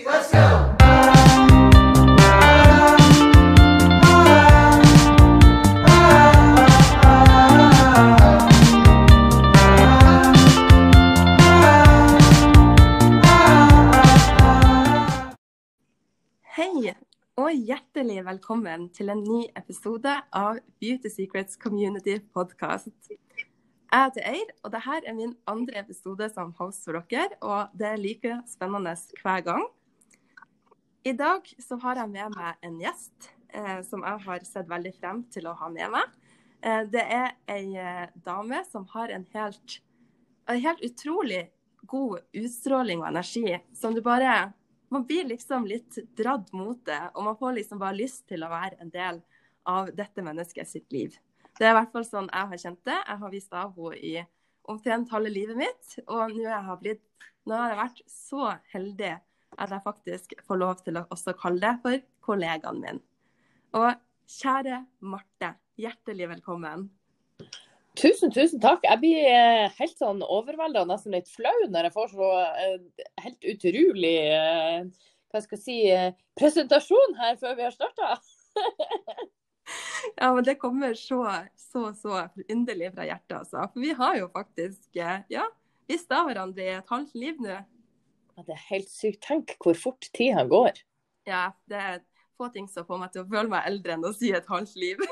let's go! Hei, og hjertelig velkommen til en ny episode av Beauty Secrets Community Podcast. Jeg heter Eir, og dette er min andre episode som host for dere, og det er like spennende hver gang. I dag så har jeg med meg en gjest eh, som jeg har sett veldig frem til å ha med meg. Eh, det er ei eh, dame som har en helt, en helt utrolig god utstråling og energi, som du bare man blir liksom litt dratt mot det, og man får liksom bare lyst til å være en del av dette mennesket sitt liv. Det er i hvert fall sånn jeg har kjent det. Jeg har vist av henne i omtrent halve livet mitt, og nå har, jeg blitt, nå har jeg vært så heldig at jeg faktisk får lov til å også kalle det for kollegaen min. Og kjære Marte, hjertelig velkommen. Tusen, tusen takk. Jeg blir eh, helt sånn overvelda og nesten litt flau når jeg får så eh, helt utrolig eh, hva skal jeg si, presentasjon her før vi har starta. Ja, men det kommer så, så, så underlig fra hjertet, altså. For vi har jo faktisk, ja, visst av hverandre i et halvt liv nå. Ja, Det er helt sykt. Tenk hvor fort tida går. Ja, det er få ting som får meg til å føle meg eldre enn å si et halvt liv.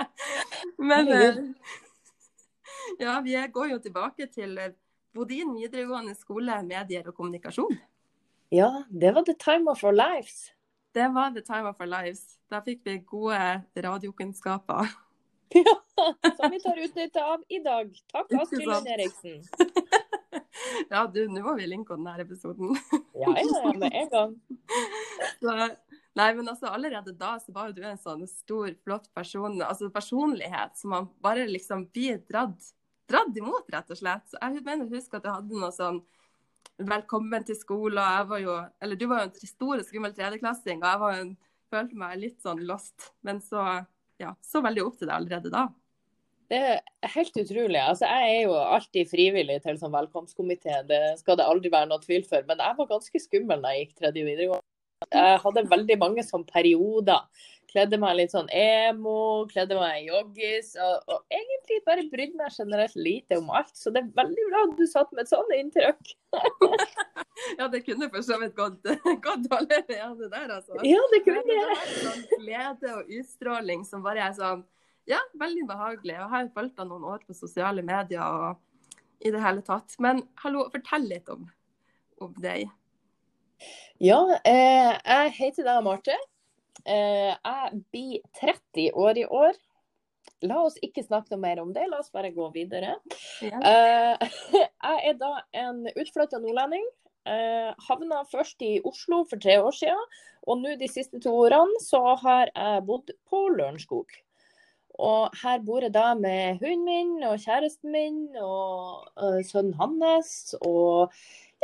Men eh, ja, vi går jo tilbake til eh, Bodin videregående skole, medier og kommunikasjon. Ja, det var the time of our lives. Det var the time of our lives. Da fikk vi gode radiokunnskaper. Ja, som vi tar utnytte av i dag. Takk, Astrid? Lund Eriksen. Ja, du, nå må vi linke denne episoden. Ja, ja, med en gang. Så, nei, men altså allerede da så var jo du en sånn stor, flott person, altså personlighet som man bare liksom blir dratt, dratt imot, rett og slett. Så jeg mener husker huske at du hadde noe sånn velkommen til skole, og jeg var jo, eller du var jo en stor og skummel tredjeklassing, og jeg var jo en, følte meg litt sånn lost, men så, ja, så veldig opp til deg allerede da. Det er helt utrolig. Altså, jeg er jo alltid frivillig til sånn velkomstkomité, det skal det aldri være noe tvil for. Men jeg var ganske skummel da jeg gikk tredje videregående. Jeg hadde veldig mange sånn perioder. Kledde meg litt sånn emo, kledde meg i joggis. Og, og egentlig bare brydde meg generelt lite om alt. Så det er veldig bra at du satt med et sånt inntrykk. Ja, det kunne for så vidt gått, gått det der, altså. Ja, det kunne det sånn glede og utstråling som bare er sånn Ja, veldig behagelig. Jeg har fulgt deg noen år på sosiale medier og i det hele tatt. Men hallo, fortell litt om, om deg. Ja, eh, jeg heter da Marte. Eh, jeg blir 30 år i år. La oss ikke snakke noe mer om det, la oss bare gå videre. Ja. Eh, jeg er da en utflytta nordlending. Eh, havna først i Oslo for tre år siden, og nå de siste to årene så har jeg bodd på Lørenskog. Og her bor jeg da med hunden min og kjæresten min og uh, sønnen hans. Og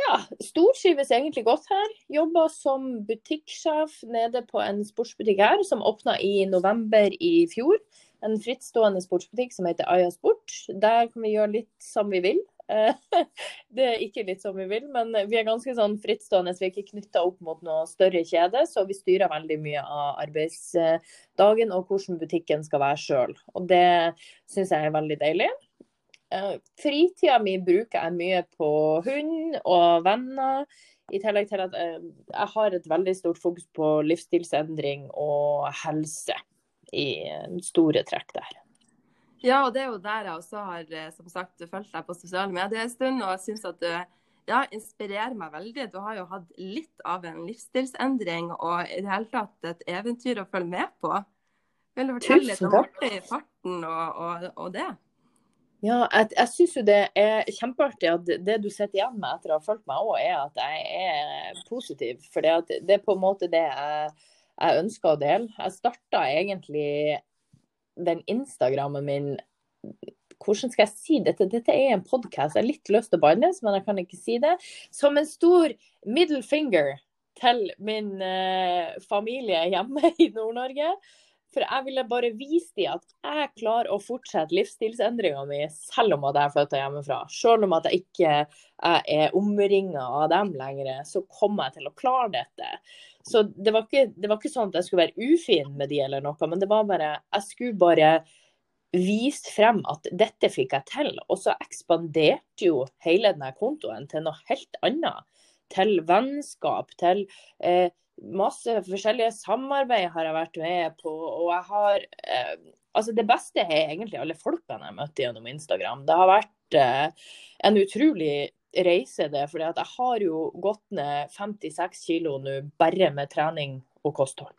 ja, stortrives egentlig godt her. Jobber som butikksjef nede på en sportsbutikk her, som åpna i november i fjor. En frittstående sportsbutikk som heter Aya Sport. Der kan vi gjøre litt som vi vil. Det er ikke litt som vi vil, men vi er ganske sånn frittstående. Så vi er ikke knytta opp mot noe større kjede, så vi styrer veldig mye av arbeidsdagen og hvordan butikken skal være sjøl. Og det syns jeg er veldig deilig. Eh, Fritida mi bruker jeg mye på hund og venner. I tillegg til at eh, jeg har et veldig stort fokus på livsstilsendring og helse i store trekk der. Ja, og det er jo der jeg også har eh, som sagt, fulgt deg på sosiale medier en stund, og jeg syns at du ja, inspirerer meg veldig. Du har jo hatt litt av en livsstilsendring og i det hele tatt et eventyr å følge med på. Vil du fortelle litt om artig i farten og, og, og det? Ja, jeg, jeg syns jo det er kjempeartig at det du sitter igjen med etter å ha fulgt meg òg, er at jeg er positiv. For det er på en måte det jeg, jeg ønsker å dele. Jeg starta egentlig den Instagrammen min Hvordan skal jeg si dette? Dette er en podkast. Jeg har litt lyst til å bannes, men jeg kan ikke si det. Som en stor middle finger til min eh, familie hjemme i Nord-Norge. For jeg ville bare vise dem at jeg klarer å fortsette livsstilsendringa mi selv om at jeg flytta hjemmefra. Selv om at jeg ikke er omringa av dem lenger, så kommer jeg til å klare dette. Så det var, ikke, det var ikke sånn at jeg skulle være ufin med de eller noe, men det var bare Jeg skulle bare vise frem at dette fikk jeg til. Og så ekspanderte jo hele denne kontoen til noe helt annet. Til vennskap, til eh, masse forskjellige samarbeid har jeg vært med på. Og jeg har eh, Altså, det beste er egentlig alle folkene jeg møtte gjennom Instagram. Det har vært eh, en utrolig reise, det. For jeg har jo gått ned 56 kilo nå bare med trening og kosthold.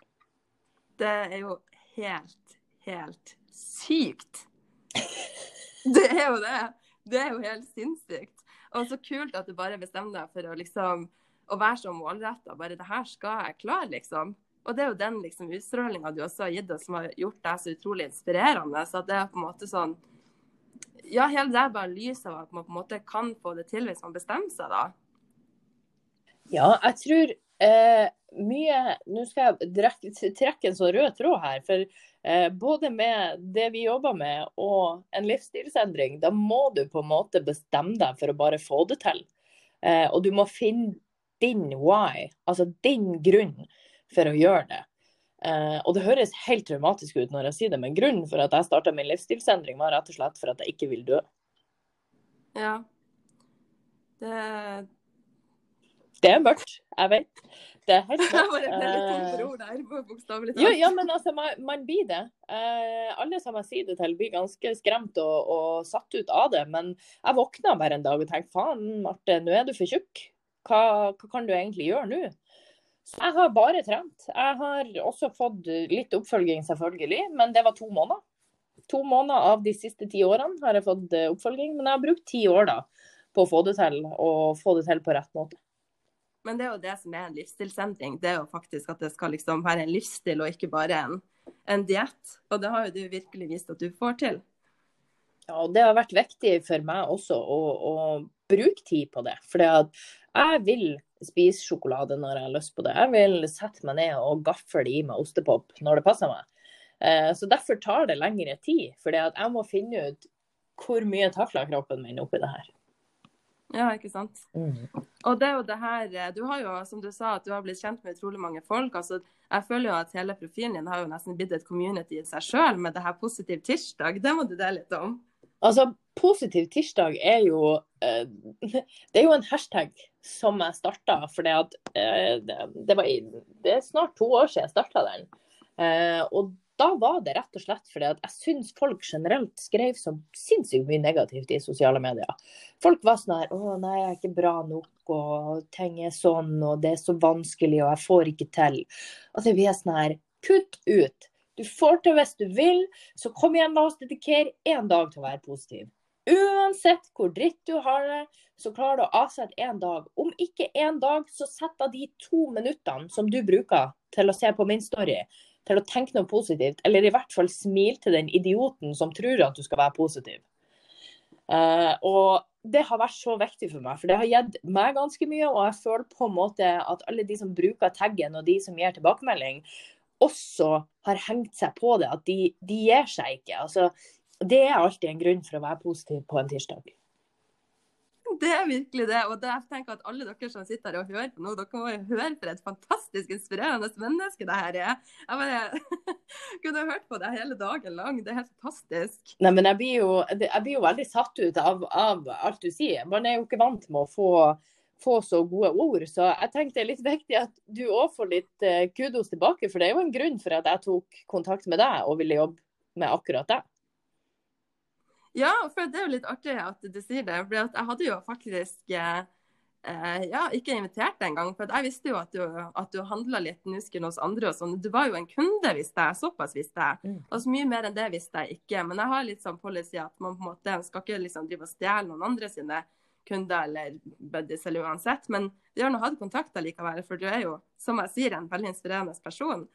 Det er jo helt, helt sykt. Det er jo det. Det er jo helt sinnssykt. Og så kult at du bare bestemmer deg for å liksom å være så målretta. Bare det her skal jeg klare, liksom. Og det er jo den liksom, utstrålinga du også har gitt oss, som har gjort deg så utrolig inspirerende. Så det er på en måte sånn Ja, hele det bare lys av at man på en måte kan få det til hvis man bestemmer seg, da. Ja, jeg tror eh, mye Nå skal jeg trekke, trekke en sånn rød tråd her. For eh, både med det vi jobber med og en livsstilsendring, da må du på en måte bestemme deg for å bare få det til. Eh, og du må finne din why, altså din grunn for å gjøre det. Uh, og det høres helt traumatisk ut når jeg sier det, men grunnen for at jeg starta min livsstilsendring, var rett og slett for at jeg ikke vil dø. Ja. Det Det er mørkt, jeg vet. Det er helt Jeg mørkt. bare ble litt tom for Uh, ord der, bokstavelig jo, talt. ja, men altså, man, man blir det. Eh, alle som jeg sier det til, blir ganske skremt og, og satt ut av det. Men jeg våkna bare en dag og tenkte faen, Marte, nå er du for tjukk. Hva, hva kan du egentlig gjøre nå? Så jeg har bare trent. Jeg har også fått litt oppfølging, selvfølgelig, men det var to måneder. To måneder av de siste ti årene har jeg fått eh, oppfølging, men jeg har brukt ti år da på å få det til, og få det til på rett måte. Men det er jo det som er en livsstilsendring. Det er jo faktisk at det skal liksom være en livsstil og ikke bare en, en diett. Og det har jo du virkelig vist at du får til. Ja, og det har vært viktig for meg også å, å bruke tid på det. For jeg vil spise sjokolade når jeg har lyst på det. Jeg vil sette meg ned og gafle i meg ostepop når det passer meg. Eh, Så derfor tar det lengre tid. For jeg må finne ut hvor mye takler kroppen min oppi det her. Ja, ikke sant. Og det er jo det her eh, Du har jo, som du sa, at du har blitt kjent med utrolig mange folk. altså jeg føler jo at hele profilen din har jo nesten blitt et community i seg sjøl med det her Positiv tirsdag. Det må du dele litt om. Altså, Positiv tirsdag er jo eh, Det er jo en hashtag som jeg starta fordi at eh, det, var, det er snart to år siden jeg starta den. Eh, og da var det rett og slett fordi at jeg syns folk generelt skrev så sinnssykt mye negativt i sosiale medier. Folk var sånn her Å, nei, jeg er ikke bra nok, og ting er sånn, og det er så vanskelig, og jeg får ikke til. Altså, vi er sånn her Kutt ut. Du får til hvis du vil, så kom igjen, la oss dedikere én dag til å være positiv. Uansett hvor dritt du har det, så klarer du å avsette én dag. Om ikke én dag, så sett av de to minuttene som du bruker til å se på min story, til å tenke noe positivt, eller i hvert fall smil til den idioten som tror at du skal være positiv. Uh, og det har vært så viktig for meg, for det har gitt meg ganske mye. Og jeg føler på en måte at alle de som bruker taggen og de som gir tilbakemelding, også har hengt seg på det. At de, de gir seg ikke. Altså, det er alltid en grunn for å være positiv på en tirsdag. Det er virkelig det. Og det, jeg tenker at alle dere som sitter her og hører på nå, dere må jo høre for et fantastisk inspirerende menneske det her er. Jeg bare kunne hørt på det hele dagen lang. Det er helt fantastisk. Nei, men jeg blir jo, jeg blir jo veldig satt ut av, av alt du sier. Man er jo ikke vant med å få, få så gode ord. Så jeg tenkte det er litt viktig at du òg får litt eh, kudos tilbake. For det er jo en grunn for at jeg tok kontakt med deg og ville jobbe med akkurat deg. Ja, for det er jo litt artig at du sier det. For jeg hadde jo faktisk eh, eh, ja, ikke invitert deg engang. For jeg visste jo at du, at du handla litt nusken hos andre og sånn. Du var jo en kunde, visste jeg. Såpass visste jeg. Mm. Og så mye mer enn det visste jeg ikke. Men jeg har litt sånn policy at man på en måte skal ikke liksom drive og stjele noen andre sine kunder eller buddies eller uansett. Men vi har nå hatt kontakt likevel, for du er jo, som jeg sier, en veldig inspirerende person.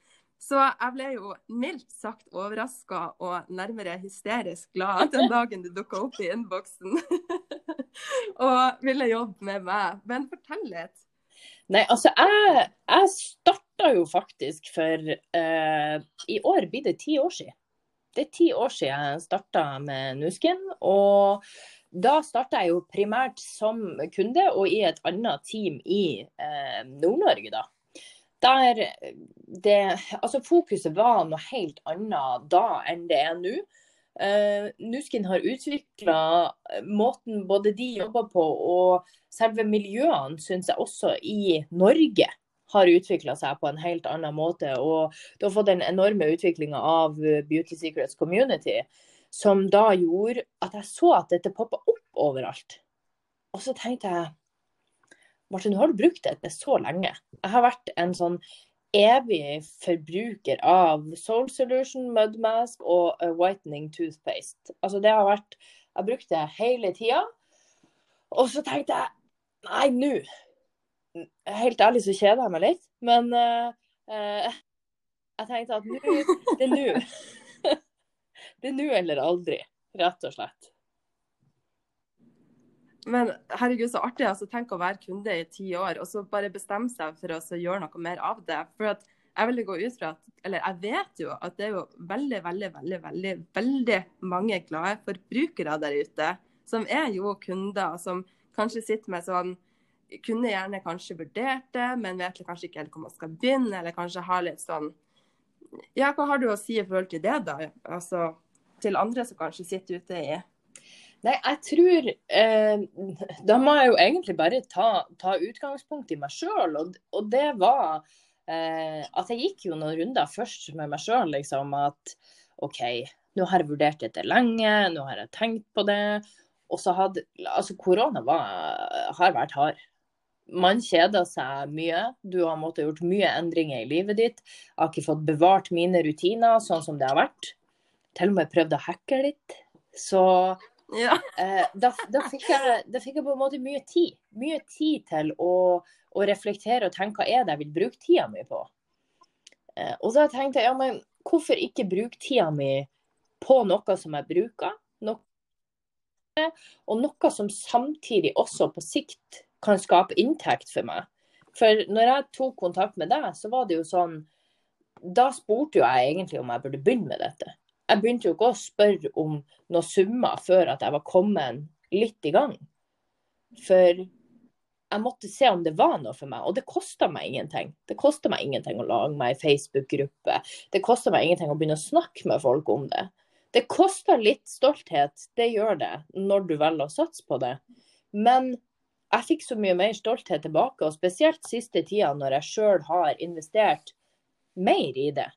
Så jeg ble jo mildt sagt overraska og nærmere hysterisk glad den dagen du dukka opp i innboksen og ville jobbe med meg. Men fortell litt. Nei, altså jeg, jeg starta jo faktisk for eh, I år blir det ti år siden. Det er ti år siden jeg starta med Nuskin. Og da starta jeg jo primært som kunde og i et annet team i eh, Nord-Norge, da. Der det Altså, fokuset var noe helt annet da enn det er nå. Eh, Nuskin har utvikla måten både de jobber på og selve miljøene, syns jeg også i Norge har utvikla seg på en helt annen måte. Og det har fått den enorme utviklinga av Beauty Secrets Community, som da gjorde at jeg så at dette poppa opp overalt. Og så tenkte jeg Martin, nå har du brukt dette så lenge. Jeg har vært en sånn evig forbruker av Soul Solution, Mudmask og Whitening Toothpaste. Altså det har vært Jeg har brukt det hele tida. Og så tenkte jeg Nei, nå Helt ærlig så kjeder jeg meg litt, men uh, uh, jeg tenkte at nå Det er nå. nå eller aldri, rett og slett. Men herregud, så artig. altså Tenk å være kunde i ti år, og så bare bestemme seg for å gjøre noe mer av det. For at jeg vil gå ut fra at, eller jeg vet jo at det er jo veldig, veldig, veldig, veldig, veldig mange glade forbrukere der ute. Som er jo kunder, som kanskje sitter med sånn kunne gjerne kanskje vurdert det, men vet kanskje ikke helt hvor man skal begynne, eller kanskje har litt sånn Ja, hva har du å si i forhold til det, da? Altså til andre som kanskje sitter ute i Nei, jeg tror eh, Da må jeg jo egentlig bare ta, ta utgangspunkt i meg sjøl, og, og, det var eh, at jeg gikk jo noen runder først med meg sjøl, liksom at OK, nå har jeg vurdert dette lenge, nå har jeg tenkt på det. Og så hadde Altså, korona har vært hard man kjeder seg mye. Du har måttet gjort mye endringer i livet ditt. Jeg har ikke fått bevart mine rutiner sånn som det har vært. Til og med prøvd å hacke litt. Så ja. eh, da, da, fikk jeg, da, fikk jeg, på en måte mye tid. Mye tid til å, å reflektere og tenke hva er det jeg vil bruke tida mi på. Eh, og så tenkte jeg ja, men hvorfor ikke bruke tida mi på noe som jeg bruker? Noe, og noe som samtidig også på sikt kan skape inntekt for meg. For når jeg tok kontakt med deg, så var det jo sånn Da spurte jo jeg egentlig om jeg burde begynne med dette. Jeg begynte jo ikke å spørre om noen summer før at jeg var kommet litt i gang. For jeg måtte se om det var noe for meg, og det kosta meg ingenting. Det kosta meg ingenting å lage meg ei Facebook-gruppe. Det kosta meg ingenting å begynne å snakke med folk om det. Det koster litt stolthet, det gjør det, når du velger å satse på det. Men jeg fikk så mye mer stolthet tilbake, og spesielt siste tida når jeg sjøl har investert mer i det.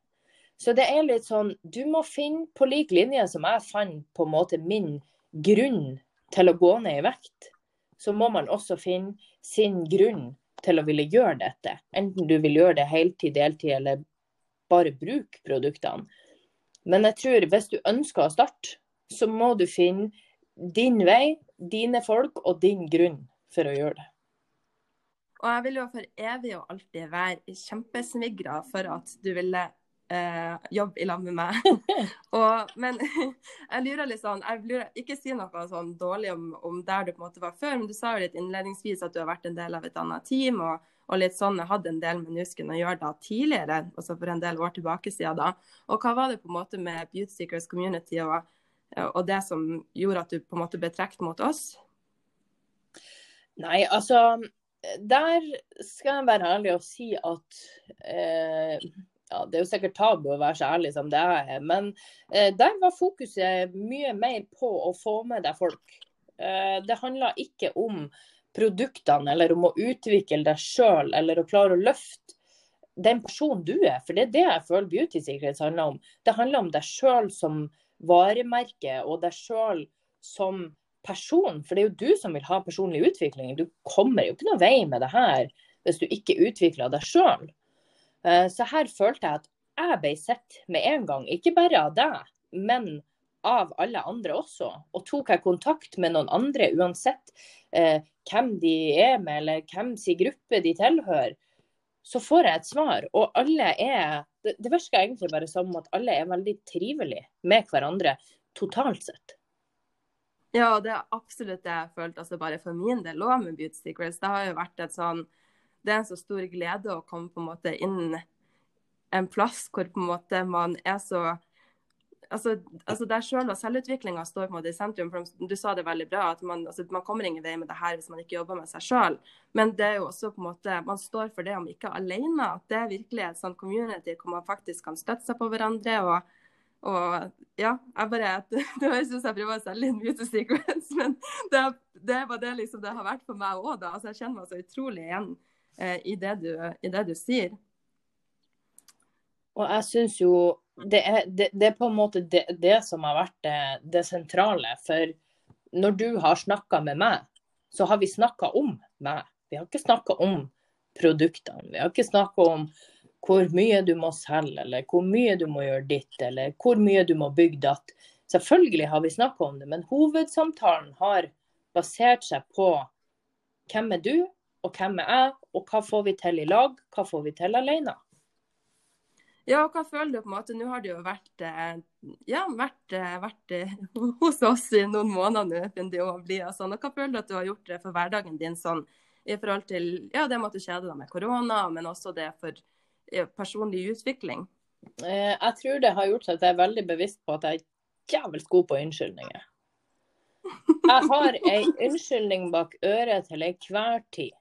Så det er litt sånn, du må finne, på lik linje som jeg fant på en måte min grunn til å gå ned i vekt, så må man også finne sin grunn til å ville gjøre dette. Enten du vil gjøre det heltid, deltid eller bare bruke produktene. Men jeg tror hvis du ønsker å starte, så må du finne din vei, dine folk og din grunn for å gjøre det. Og jeg vil jo for evig og alltid være kjempesmigra for at du ville eh, jobbe i lag med meg. og, men jeg lurer litt sånn jeg lurer, Ikke si noe sånn dårlig om, om, der du på en måte var før, men du sa jo litt innledningsvis at du har vært en del av et annet team. og, og litt sånn, Jeg hadde en del med Nusken å gjøre da tidligere, også for en del år tilbake siden da. Og hva var det på en måte med Beauty Seekers Community og, og det som gjorde at du på en måte ble trukket mot oss? Nei, altså Der skal jeg være ærlig og si at eh, ja, Det er jo sikkert tabu å være så ærlig som det er, men eh, der var fokuset mye mer på å få med deg folk. Eh, det handla ikke om produktene eller om å utvikle deg sjøl eller å klare å løfte den personen du er. For det er det jeg føler Beauty Secrets handler om. Det handler om deg sjøl som varemerke og deg sjøl som person, for det er jo du som vil ha personlig utvikling. Du kommer jo ikke noe vei med det her hvis du ikke utvikler deg sjøl. Eh, så her følte jeg at jeg ble sett med en gang, ikke bare av deg, men av alle andre også. Og tok jeg kontakt med noen andre, uansett eh, hvem de er med, eller hvem sin gruppe de tilhører, så får jeg et svar. Og alle er Det, det virker egentlig bare som at alle er veldig trivelige med hverandre totalt sett. Ja, det er absolutt det jeg følte altså bare for min del òg med Beauty Secrets. Det har jo vært et sånn det er en så stor glede å komme på en måte inn en plass hvor på en måte man er så altså, altså Der selv og selvutviklinga står på en måte i sentrum. for Du sa det veldig bra, at man, altså, man kommer ingen vei med det her hvis man ikke jobber med seg sjøl. Men det er jo også på en måte, man står for det om ikke alene. At det er virkelig et sånt community hvor man faktisk kan støtte seg på hverandre. og og ja, jeg bare Det høres ut som jeg prøver å selge inn Beauty Secrets, men det, det var det liksom det har vært for meg òg, da. Altså, jeg kjenner meg så utrolig igjen i, det du, i, det du, sier. Og jeg syns jo det er, det, det er, på en måte det, det som har vært det, det, sentrale. For når du har snakka med meg, så har vi snakka om meg. Vi har ikke snakka om produktene. Vi har ikke snakka om hvor mye du må selge, eller hvor mye du må gjøre ditt, eller hvor mye du må bygge datt. Selvfølgelig har vi snakka om det, men hovedsamtalen har basert seg på hvem er du, og hvem er jeg, og hva får vi til i lag, hva får vi til alene. Ja, og hva føler du på en måte? Nå har du jo vært, eh, ja, vært, eh, vært eh, hos oss i noen måneder nå. Og, sånn. og hva føler du at du har gjort for hverdagen din sånn, i forhold til ja, det med at du kjeder deg med korona, men også det for personlig utvikling? Jeg tror det har gjort at jeg er veldig bevisst på at jeg er jævlig god på unnskyldninger. Jeg har ei unnskyldning bak øret til enhver tid.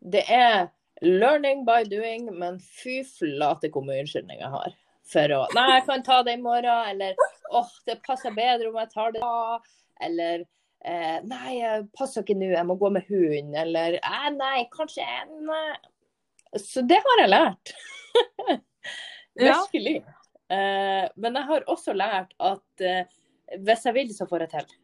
Det er learning by doing, men fy flate hvor mye unnskyldning jeg har. For å Nei, jeg kan ta det i morgen. Eller åh, oh, det passer bedre om jeg tar det da. Eller eh, nei, jeg passer ikke nå, jeg må gå med hund. Eller eh, nei, kanskje nei. Så det har jeg lært. Virkelig. Ja. Eh, men jeg har også lært at eh, hvis jeg vil, så får jeg til.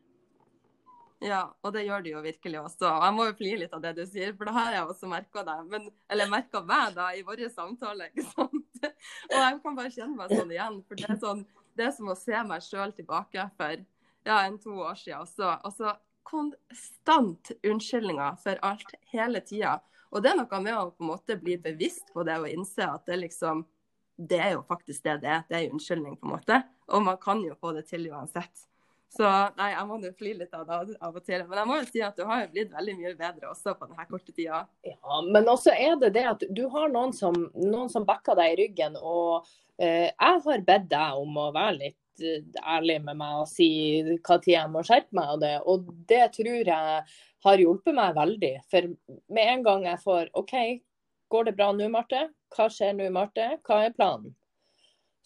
Ja, og det gjør du jo virkelig også. Jeg må jo flire litt av det du sier, for det har jeg også merka deg. Men, eller merka meg da i vår samtale. ikke sant? Og jeg kan bare kjenne meg sånn igjen. For det er, sånn, det er som å se meg sjøl tilbake for ja, en to år siden. Også, Altså konstant unnskyldninger for alt hele tida. Og det er noe med å på en måte bli bevisst på det og innse at det liksom det er jo faktisk det det er. Det er jo unnskyldning, på en måte. Og man kan jo få det til uansett. Så nei, jeg må jo flire litt av det av og til. Men jeg må jo si at du har jo blitt veldig mye bedre også på denne korte tida. Ja, men også er det det at du har noen som, noen som backer deg i ryggen. Og eh, jeg har bedt deg om å være litt eh, ærlig med meg og si hva tid jeg må skjerpe meg. Og det, og det tror jeg har hjulpet meg veldig. For med en gang jeg får OK, går det bra nå, Marte? Hva skjer nå, Marte? Hva er planen?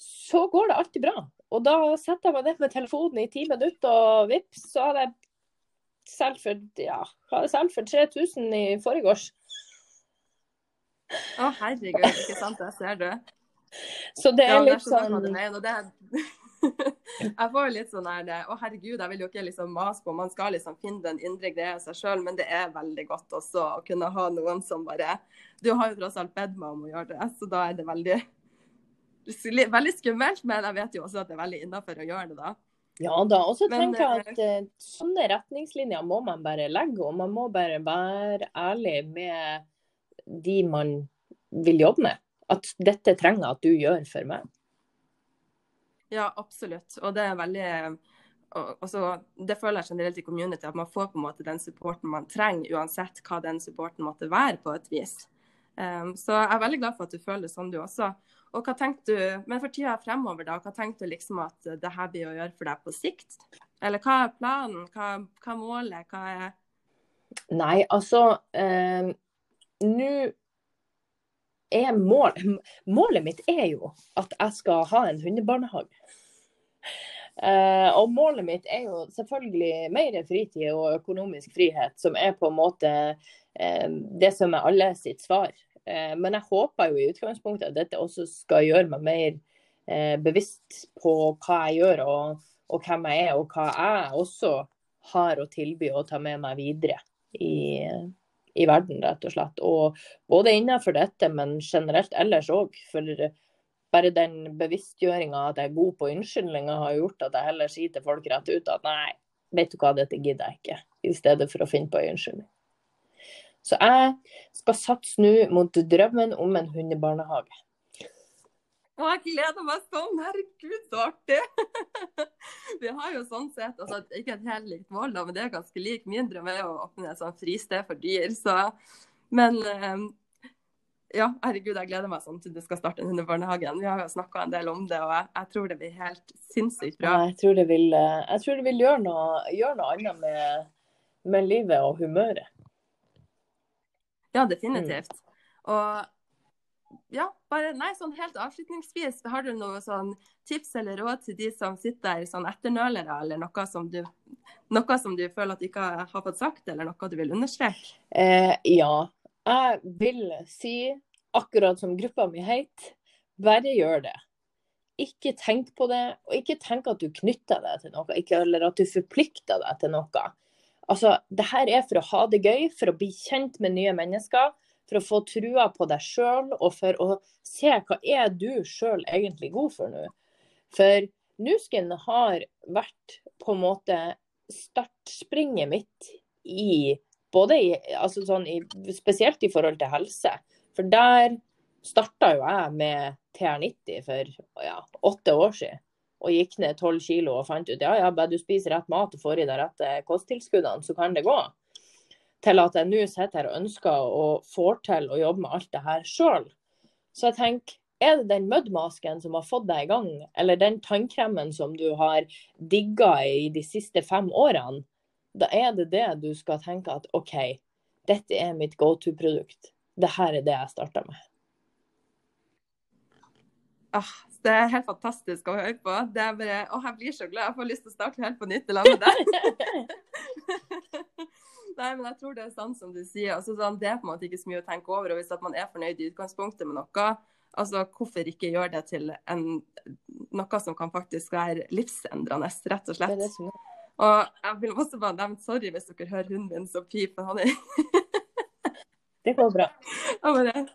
Så går det alltid bra. Og da setter jeg meg ned med telefonen i ti minutter, og vips, så hadde jeg solgt for, ja, for 3000 i forgårs. Å, herregud, ikke sant. Jeg ser det. Så det er ja, litt sånn det, jeg får litt sånn her Å, herregud, jeg vil jo ikke liksom mase på Man skal liksom finne den indre greia seg sjøl, men det er veldig godt også å kunne ha noen som bare Du har jo tross alt bedt meg om å gjøre det, så da er det veldig veldig skummelt, men jeg vet jo også at det er veldig innafor å gjøre det da. Ja da. Og så tenker jeg at uh, sånne retningslinjer må man bare legge, og man må bare være ærlig med de man vil jobbe med. At dette trenger at du gjør for meg. Ja, absolutt. Og det er veldig også, Det føler jeg generelt i community, at man får på en måte den supporten man trenger, uansett hva den supporten måtte være, på et vis. Um, så jeg er veldig glad for at du føler det sånn, du også. Og hva tenker du, Men for tida fremover, da, hva tenker du liksom at det her blir å gjøre for deg på sikt? Eller hva er planen? Hva er målet? Hva er Nei, altså eh, Nå er mål, Målet mitt er jo at jeg skal ha en hundebarnehage. Eh, og målet mitt er jo selvfølgelig mer fritid og økonomisk frihet, som er på en måte eh, det som er alle sitt svar. Uh, men jeg håper jo i utgangspunktet at dette også skal gjøre meg mer bevisst på hva jeg gjør og, og, hvem jeg er, og hva jeg også har å tilby og ta med meg videre i, i verden, rett og slett. Og både innenfor dette, men generelt ellers òg. For bare den bevisstgjøringa at jeg er god på unnskyldninger, har gjort at jeg heller sier til folk rett ut at nei, vet du hva, dette gidder jeg ikke. I stedet for å finne på en unnskyldning. Så jeg skal satse nå mot drømmen om en hundebarnehage. Og jeg gleder meg sånn! Herregud, så artig! vi har jo sånn sett, altså ikke et helt likt mål, men det er ganske lik min drøm er å åpne et sånt fristed for dyr. Så Men um, ja, herregud, jeg gleder meg sånn til du skal starte en hundebarnehage. Vi har jo snakka en del om det, og jeg, jeg, tror det blir helt sinnssykt bra. Jeg tror det vil, jeg tror det vil gjøre, noe, gjøre noe annet med, med, livet og humøret. Ja, definitivt. Mm. Og ja, bare nei, sånn helt avslutningsvis, har du noe sånn tips eller råd til de som sitter sånn etternølere, eller noe som, du, noe som du føler at du ikke har fått sagt, eller noe du vil understreke? Eh, ja, jeg vil si, akkurat som gruppa mi heter, bare gjør det. Ikke tenk på det, og ikke tenk at du knytter deg til noe, ikke, eller at du forplikter deg til noe. Altså, det her er for å ha det gøy, for å bli kjent med nye mennesker, for å få trua på deg sjøl, og for å se hva er du sjøl egentlig god for nå. For Nusken har vært på en måte startspringet mitt i både i, altså sånn i, spesielt i forhold til helse. For der starta jo jeg med TR90 for ja, åtte år siden. Og gikk ned tolv kilo og fant ut ja, ja, bare du spiser rett mat og får i deg rette kosttilskuddene, så kan det gå. Til at jeg nå sitter her og ønsker og får til å jobbe med alt det her sjøl. Så jeg tenker, er det den mudmasken som har fått deg i gang, eller den tannkremen som du har digga i de siste fem årene, da er det det du skal tenke at OK, dette er mitt go to-produkt. Det her er det jeg starta med. Ah, det er helt fantastisk å høre på. Det er bare, å, jeg blir så glad. Jeg får lyst til å starte helt på nytt i lag med deg. Nei, men jeg tror det er sant som du sier. Altså, sånn, det er på en måte ikke så mye å tenke over. og Hvis man er fornøyd i utgangspunktet med noe, altså hvorfor ikke gjøre det til en, noe som kan faktisk være livsendrende, rett og slett. Det det. Og jeg vil også bare nevne sorry hvis dere hører hunden min som piper. Han er Det går bra. Ja, Men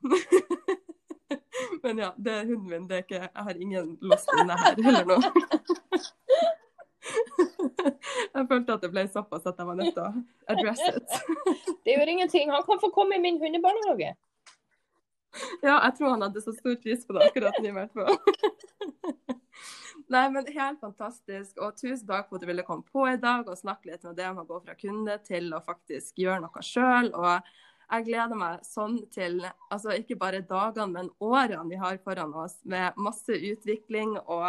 ja, det er hunden min. Det er ikke, jeg har ingen låst inne her eller noe. Jeg følte at det ble såpass at jeg var nødt til å address it. Det gjør ingenting. Han kan få komme i min hundebarnehage. Ja, jeg tror han hadde så stor pris på det akkurat nå, i hvert fall. Nei, men helt fantastisk. Og tusen takk for at du ville komme på i dag og snakke litt med det om å gå fra kunde til å faktisk gjøre noe sjøl. Og jeg gleder meg sånn til altså ikke bare dagene, men årene vi har foran oss med masse utvikling. og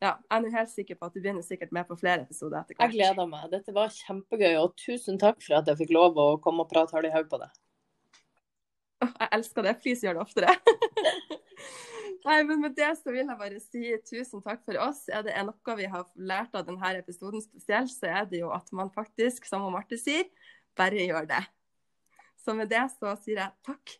ja, jeg er helt sikker på at du begynner sikkert med på flere episoder etter hvert. Jeg gleder meg. Dette var kjempegøy, og tusen takk for at jeg fikk lov å komme og prate hardt i hodet på det. Jeg elsker det. Please gjør det oftere. Nei, men med det så vil jeg bare si tusen takk for oss. Er det noe vi har lært av denne episoden spesielt, så er det jo at man faktisk, som Marte sier, bare gjør det. Så med det så sier jeg takk